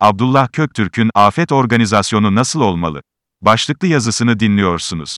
Abdullah Köktürk'ün Afet Organizasyonu Nasıl Olmalı? Başlıklı yazısını dinliyorsunuz.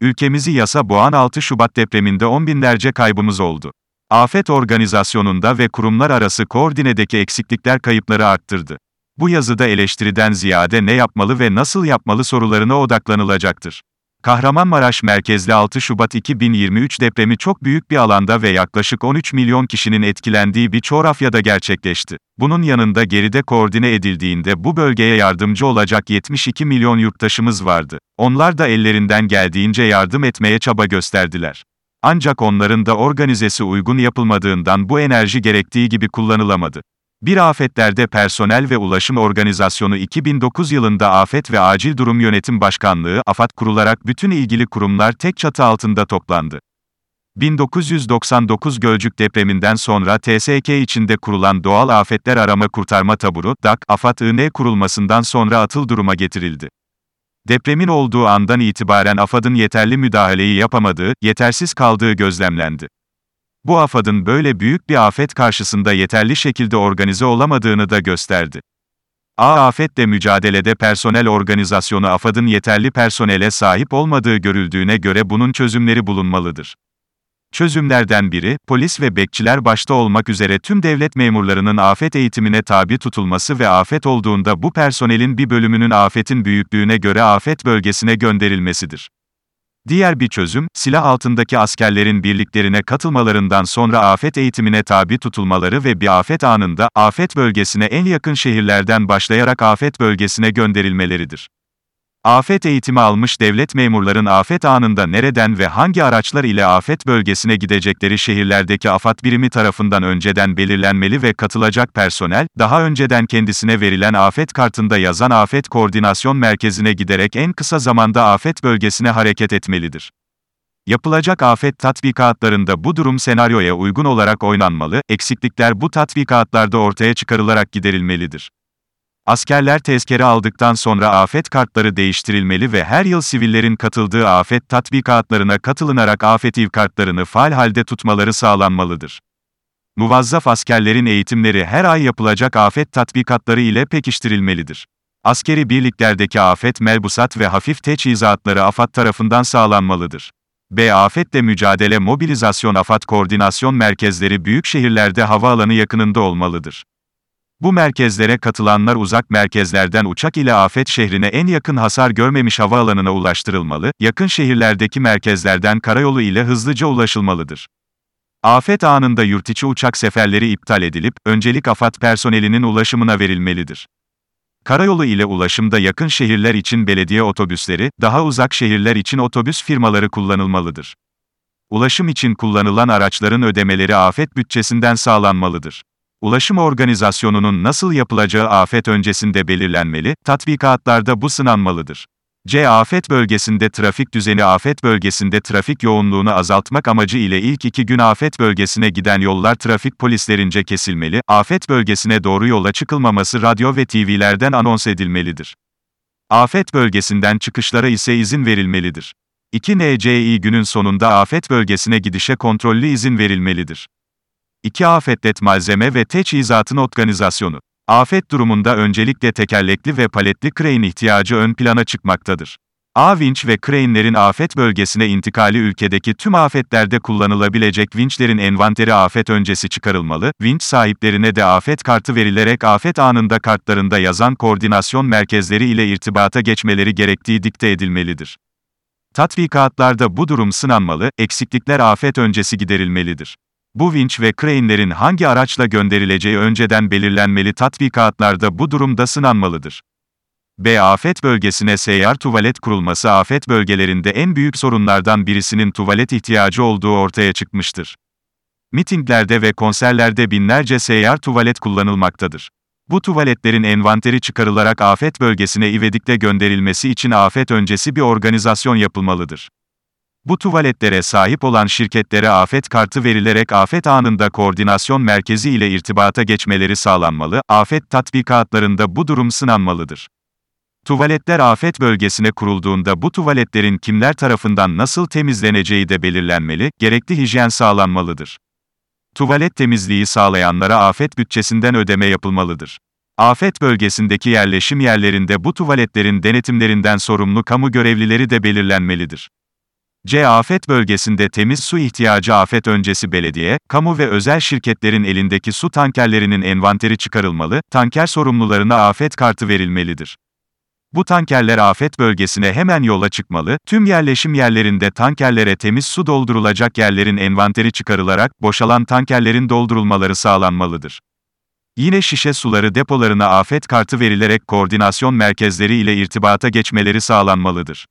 Ülkemizi yasa boğan 6 Şubat depreminde on binlerce kaybımız oldu. Afet organizasyonunda ve kurumlar arası koordinedeki eksiklikler kayıpları arttırdı. Bu yazıda eleştiriden ziyade ne yapmalı ve nasıl yapmalı sorularına odaklanılacaktır. Kahramanmaraş merkezli 6 Şubat 2023 depremi çok büyük bir alanda ve yaklaşık 13 milyon kişinin etkilendiği bir coğrafyada gerçekleşti. Bunun yanında geride koordine edildiğinde bu bölgeye yardımcı olacak 72 milyon yurttaşımız vardı. Onlar da ellerinden geldiğince yardım etmeye çaba gösterdiler. Ancak onların da organizesi uygun yapılmadığından bu enerji gerektiği gibi kullanılamadı. Bir afetlerde personel ve ulaşım organizasyonu 2009 yılında Afet ve Acil Durum Yönetim Başkanlığı AFAD kurularak bütün ilgili kurumlar tek çatı altında toplandı. 1999 Gölcük depreminden sonra TSK içinde kurulan Doğal Afetler Arama Kurtarma Taburu, DAK, AFAD-IN kurulmasından sonra atıl duruma getirildi. Depremin olduğu andan itibaren AFAD'ın yeterli müdahaleyi yapamadığı, yetersiz kaldığı gözlemlendi. Bu AFAD'ın böyle büyük bir afet karşısında yeterli şekilde organize olamadığını da gösterdi. A afetle mücadelede personel organizasyonu AFAD'ın yeterli personele sahip olmadığı görüldüğüne göre bunun çözümleri bulunmalıdır. Çözümlerden biri, polis ve bekçiler başta olmak üzere tüm devlet memurlarının afet eğitimine tabi tutulması ve afet olduğunda bu personelin bir bölümünün afetin büyüklüğüne göre afet bölgesine gönderilmesidir. Diğer bir çözüm, silah altındaki askerlerin birliklerine katılmalarından sonra afet eğitimine tabi tutulmaları ve bir afet anında, afet bölgesine en yakın şehirlerden başlayarak afet bölgesine gönderilmeleridir. Afet eğitimi almış devlet memurların afet anında nereden ve hangi araçlar ile afet bölgesine gidecekleri şehirlerdeki AFAD birimi tarafından önceden belirlenmeli ve katılacak personel, daha önceden kendisine verilen afet kartında yazan afet koordinasyon merkezine giderek en kısa zamanda afet bölgesine hareket etmelidir. Yapılacak afet tatbikatlarında bu durum senaryoya uygun olarak oynanmalı, eksiklikler bu tatbikatlarda ortaya çıkarılarak giderilmelidir. Askerler tezkere aldıktan sonra afet kartları değiştirilmeli ve her yıl sivillerin katıldığı afet tatbikatlarına katılınarak afet kartlarını faal halde tutmaları sağlanmalıdır. Muvazzaf askerlerin eğitimleri her ay yapılacak afet tatbikatları ile pekiştirilmelidir. Askeri birliklerdeki afet melbusat ve hafif teçhizatları AFAD tarafından sağlanmalıdır. B. Afetle mücadele mobilizasyon AFAD koordinasyon merkezleri büyük şehirlerde havaalanı yakınında olmalıdır. Bu merkezlere katılanlar uzak merkezlerden uçak ile afet şehrine en yakın hasar görmemiş havaalanına ulaştırılmalı, yakın şehirlerdeki merkezlerden karayolu ile hızlıca ulaşılmalıdır. Afet anında yurtiçi uçak seferleri iptal edilip, öncelik AFAD personelinin ulaşımına verilmelidir. Karayolu ile ulaşımda yakın şehirler için belediye otobüsleri, daha uzak şehirler için otobüs firmaları kullanılmalıdır. Ulaşım için kullanılan araçların ödemeleri afet bütçesinden sağlanmalıdır. Ulaşım organizasyonunun nasıl yapılacağı afet öncesinde belirlenmeli, tatbikatlarda bu sınanmalıdır. C. Afet bölgesinde trafik düzeni Afet bölgesinde trafik yoğunluğunu azaltmak amacı ile ilk iki gün afet bölgesine giden yollar trafik polislerince kesilmeli, afet bölgesine doğru yola çıkılmaması radyo ve TV'lerden anons edilmelidir. Afet bölgesinden çıkışlara ise izin verilmelidir. 2 NCİ günün sonunda afet bölgesine gidişe kontrollü izin verilmelidir. 2. Afetlet malzeme ve teçhizatın organizasyonu. Afet durumunda öncelikle tekerlekli ve paletli crane ihtiyacı ön plana çıkmaktadır. A vinç ve crane'lerin afet bölgesine intikali ülkedeki tüm afetlerde kullanılabilecek vinçlerin envanteri afet öncesi çıkarılmalı, vinç sahiplerine de afet kartı verilerek afet anında kartlarında yazan koordinasyon merkezleri ile irtibata geçmeleri gerektiği dikte edilmelidir. Tatbikatlarda bu durum sınanmalı, eksiklikler afet öncesi giderilmelidir. Bu vinç ve crane'lerin hangi araçla gönderileceği önceden belirlenmeli tatbikatlarda bu durumda sınanmalıdır. B. Afet bölgesine seyyar tuvalet kurulması afet bölgelerinde en büyük sorunlardan birisinin tuvalet ihtiyacı olduğu ortaya çıkmıştır. Mitinglerde ve konserlerde binlerce seyyar tuvalet kullanılmaktadır. Bu tuvaletlerin envanteri çıkarılarak afet bölgesine ivedikle gönderilmesi için afet öncesi bir organizasyon yapılmalıdır. Bu tuvaletlere sahip olan şirketlere afet kartı verilerek afet anında koordinasyon merkezi ile irtibata geçmeleri sağlanmalı, afet tatbikatlarında bu durum sınanmalıdır. Tuvaletler afet bölgesine kurulduğunda bu tuvaletlerin kimler tarafından nasıl temizleneceği de belirlenmeli, gerekli hijyen sağlanmalıdır. Tuvalet temizliği sağlayanlara afet bütçesinden ödeme yapılmalıdır. Afet bölgesindeki yerleşim yerlerinde bu tuvaletlerin denetimlerinden sorumlu kamu görevlileri de belirlenmelidir. C. Afet bölgesinde temiz su ihtiyacı afet öncesi belediye, kamu ve özel şirketlerin elindeki su tankerlerinin envanteri çıkarılmalı, tanker sorumlularına afet kartı verilmelidir. Bu tankerler afet bölgesine hemen yola çıkmalı, tüm yerleşim yerlerinde tankerlere temiz su doldurulacak yerlerin envanteri çıkarılarak, boşalan tankerlerin doldurulmaları sağlanmalıdır. Yine şişe suları depolarına afet kartı verilerek koordinasyon merkezleri ile irtibata geçmeleri sağlanmalıdır.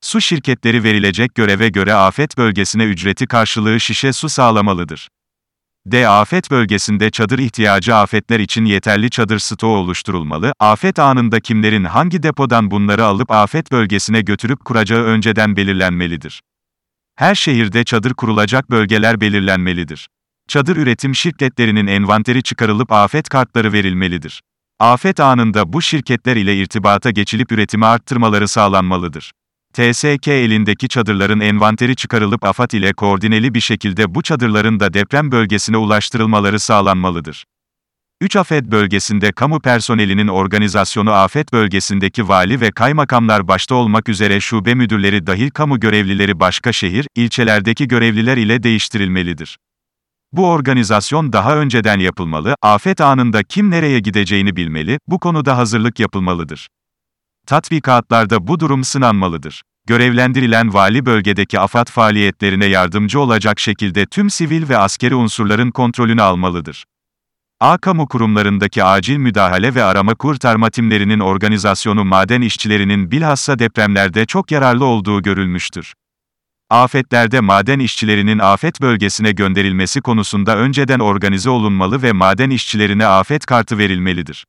Su şirketleri verilecek göreve göre afet bölgesine ücreti karşılığı şişe su sağlamalıdır. D. Afet bölgesinde çadır ihtiyacı afetler için yeterli çadır stoğu oluşturulmalı, afet anında kimlerin hangi depodan bunları alıp afet bölgesine götürüp kuracağı önceden belirlenmelidir. Her şehirde çadır kurulacak bölgeler belirlenmelidir. Çadır üretim şirketlerinin envanteri çıkarılıp afet kartları verilmelidir. Afet anında bu şirketler ile irtibata geçilip üretimi arttırmaları sağlanmalıdır. TSK elindeki çadırların envanteri çıkarılıp AFAD ile koordineli bir şekilde bu çadırların da deprem bölgesine ulaştırılmaları sağlanmalıdır. 3 afet bölgesinde kamu personelinin organizasyonu afet bölgesindeki vali ve kaymakamlar başta olmak üzere şube müdürleri dahil kamu görevlileri başka şehir, ilçelerdeki görevliler ile değiştirilmelidir. Bu organizasyon daha önceden yapılmalı, afet anında kim nereye gideceğini bilmeli, bu konuda hazırlık yapılmalıdır. Tatbikatlarda bu durum sınanmalıdır. Görevlendirilen vali bölgedeki AFAD faaliyetlerine yardımcı olacak şekilde tüm sivil ve askeri unsurların kontrolünü almalıdır. A kamu kurumlarındaki acil müdahale ve arama kurtarma timlerinin organizasyonu maden işçilerinin bilhassa depremlerde çok yararlı olduğu görülmüştür. Afetlerde maden işçilerinin afet bölgesine gönderilmesi konusunda önceden organize olunmalı ve maden işçilerine afet kartı verilmelidir.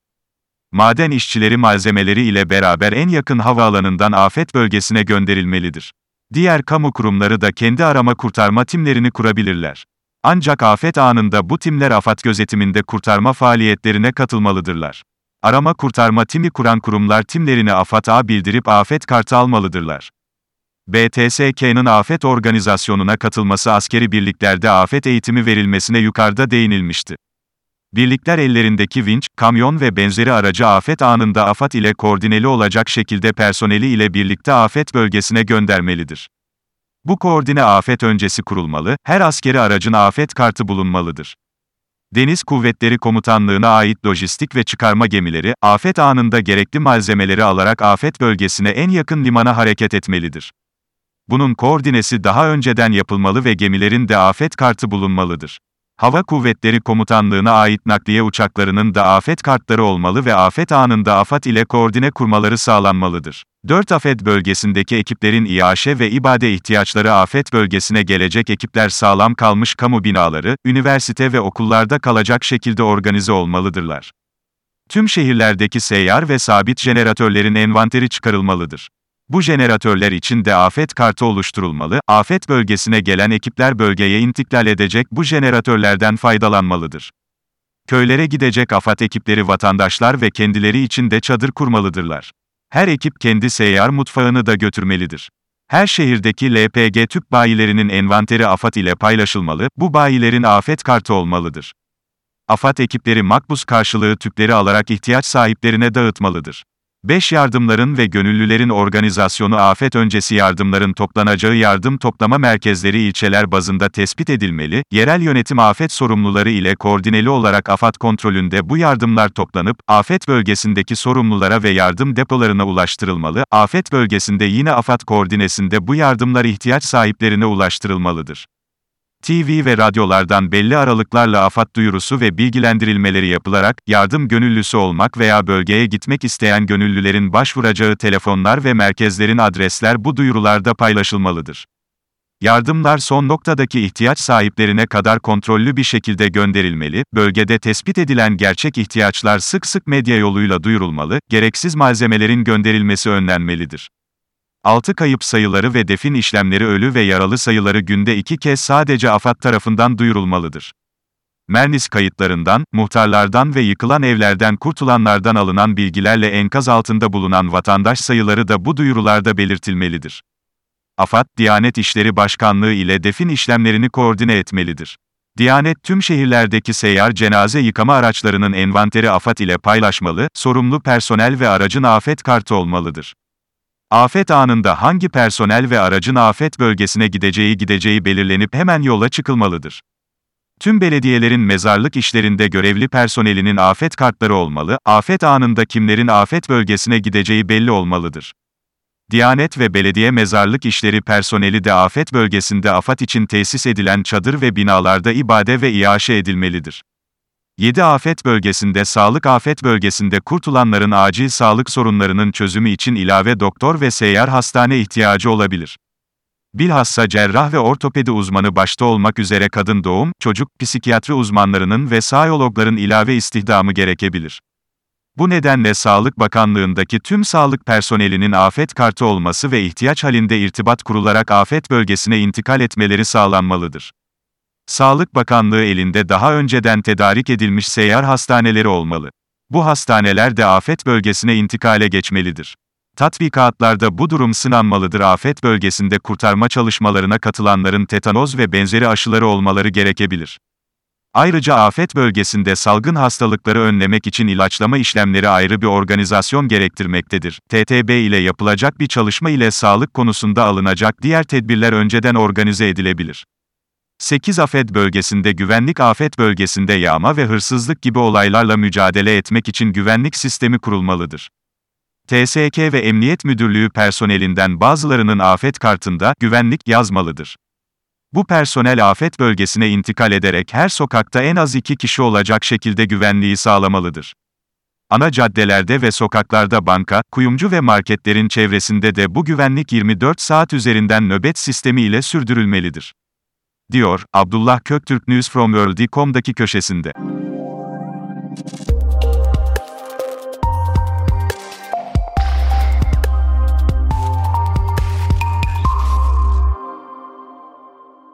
Maden işçileri malzemeleri ile beraber en yakın havaalanından afet bölgesine gönderilmelidir. Diğer kamu kurumları da kendi arama kurtarma timlerini kurabilirler. Ancak afet anında bu timler AFAD gözetiminde kurtarma faaliyetlerine katılmalıdırlar. Arama kurtarma timi kuran kurumlar timlerini AFAD'a bildirip afet kartı almalıdırlar. BTSK'nın afet organizasyonuna katılması askeri birliklerde afet eğitimi verilmesine yukarıda değinilmişti. Birlikler ellerindeki vinç, kamyon ve benzeri aracı afet anında AFAD ile koordineli olacak şekilde personeli ile birlikte afet bölgesine göndermelidir. Bu koordine afet öncesi kurulmalı, her askeri aracın afet kartı bulunmalıdır. Deniz Kuvvetleri Komutanlığı'na ait lojistik ve çıkarma gemileri, afet anında gerekli malzemeleri alarak afet bölgesine en yakın limana hareket etmelidir. Bunun koordinesi daha önceden yapılmalı ve gemilerin de afet kartı bulunmalıdır. Hava Kuvvetleri Komutanlığı'na ait nakliye uçaklarının da afet kartları olmalı ve afet anında AFAD ile koordine kurmaları sağlanmalıdır. 4 afet bölgesindeki ekiplerin iaşe ve ibade ihtiyaçları afet bölgesine gelecek ekipler sağlam kalmış kamu binaları, üniversite ve okullarda kalacak şekilde organize olmalıdırlar. Tüm şehirlerdeki seyyar ve sabit jeneratörlerin envanteri çıkarılmalıdır. Bu jeneratörler için de afet kartı oluşturulmalı, afet bölgesine gelen ekipler bölgeye intikal edecek bu jeneratörlerden faydalanmalıdır. Köylere gidecek AFAD ekipleri vatandaşlar ve kendileri için de çadır kurmalıdırlar. Her ekip kendi seyyar mutfağını da götürmelidir. Her şehirdeki LPG tüp bayilerinin envanteri AFAD ile paylaşılmalı, bu bayilerin afet kartı olmalıdır. AFAD ekipleri makbuz karşılığı tüpleri alarak ihtiyaç sahiplerine dağıtmalıdır. 5 yardımların ve gönüllülerin organizasyonu afet öncesi yardımların toplanacağı yardım toplama merkezleri ilçeler bazında tespit edilmeli, yerel yönetim afet sorumluları ile koordineli olarak AFAD kontrolünde bu yardımlar toplanıp, afet bölgesindeki sorumlulara ve yardım depolarına ulaştırılmalı, afet bölgesinde yine AFAD koordinesinde bu yardımlar ihtiyaç sahiplerine ulaştırılmalıdır. TV ve radyolardan belli aralıklarla AFAD duyurusu ve bilgilendirilmeleri yapılarak, yardım gönüllüsü olmak veya bölgeye gitmek isteyen gönüllülerin başvuracağı telefonlar ve merkezlerin adresler bu duyurularda paylaşılmalıdır. Yardımlar son noktadaki ihtiyaç sahiplerine kadar kontrollü bir şekilde gönderilmeli, bölgede tespit edilen gerçek ihtiyaçlar sık sık medya yoluyla duyurulmalı, gereksiz malzemelerin gönderilmesi önlenmelidir. 6 kayıp sayıları ve defin işlemleri ölü ve yaralı sayıları günde iki kez sadece AFAD tarafından duyurulmalıdır. Mernis kayıtlarından, muhtarlardan ve yıkılan evlerden kurtulanlardan alınan bilgilerle enkaz altında bulunan vatandaş sayıları da bu duyurularda belirtilmelidir. AFAD, Diyanet İşleri Başkanlığı ile defin işlemlerini koordine etmelidir. Diyanet tüm şehirlerdeki seyyar cenaze yıkama araçlarının envanteri AFAD ile paylaşmalı, sorumlu personel ve aracın afet kartı olmalıdır. Afet anında hangi personel ve aracın afet bölgesine gideceği gideceği belirlenip hemen yola çıkılmalıdır. Tüm belediyelerin mezarlık işlerinde görevli personelinin afet kartları olmalı, afet anında kimlerin afet bölgesine gideceği belli olmalıdır. Diyanet ve belediye mezarlık işleri personeli de afet bölgesinde AFAD için tesis edilen çadır ve binalarda ibade ve iaşe edilmelidir. 7 afet bölgesinde sağlık afet bölgesinde kurtulanların acil sağlık sorunlarının çözümü için ilave doktor ve seyyar hastane ihtiyacı olabilir. Bilhassa cerrah ve ortopedi uzmanı başta olmak üzere kadın doğum, çocuk, psikiyatri uzmanlarının ve sağyologların ilave istihdamı gerekebilir. Bu nedenle Sağlık Bakanlığındaki tüm sağlık personelinin afet kartı olması ve ihtiyaç halinde irtibat kurularak afet bölgesine intikal etmeleri sağlanmalıdır. Sağlık Bakanlığı elinde daha önceden tedarik edilmiş seyyar hastaneleri olmalı. Bu hastaneler de afet bölgesine intikale geçmelidir. Tatbikatlarda bu durum sınanmalıdır. Afet bölgesinde kurtarma çalışmalarına katılanların tetanoz ve benzeri aşıları olmaları gerekebilir. Ayrıca afet bölgesinde salgın hastalıkları önlemek için ilaçlama işlemleri ayrı bir organizasyon gerektirmektedir. TTB ile yapılacak bir çalışma ile sağlık konusunda alınacak diğer tedbirler önceden organize edilebilir. 8 afet bölgesinde güvenlik afet bölgesinde yağma ve hırsızlık gibi olaylarla mücadele etmek için güvenlik sistemi kurulmalıdır. TSK ve Emniyet Müdürlüğü personelinden bazılarının afet kartında güvenlik yazmalıdır. Bu personel afet bölgesine intikal ederek her sokakta en az iki kişi olacak şekilde güvenliği sağlamalıdır. Ana caddelerde ve sokaklarda banka, kuyumcu ve marketlerin çevresinde de bu güvenlik 24 saat üzerinden nöbet sistemi ile sürdürülmelidir. Diyor, Abdullah Köktürk News from World.com'daki köşesinde.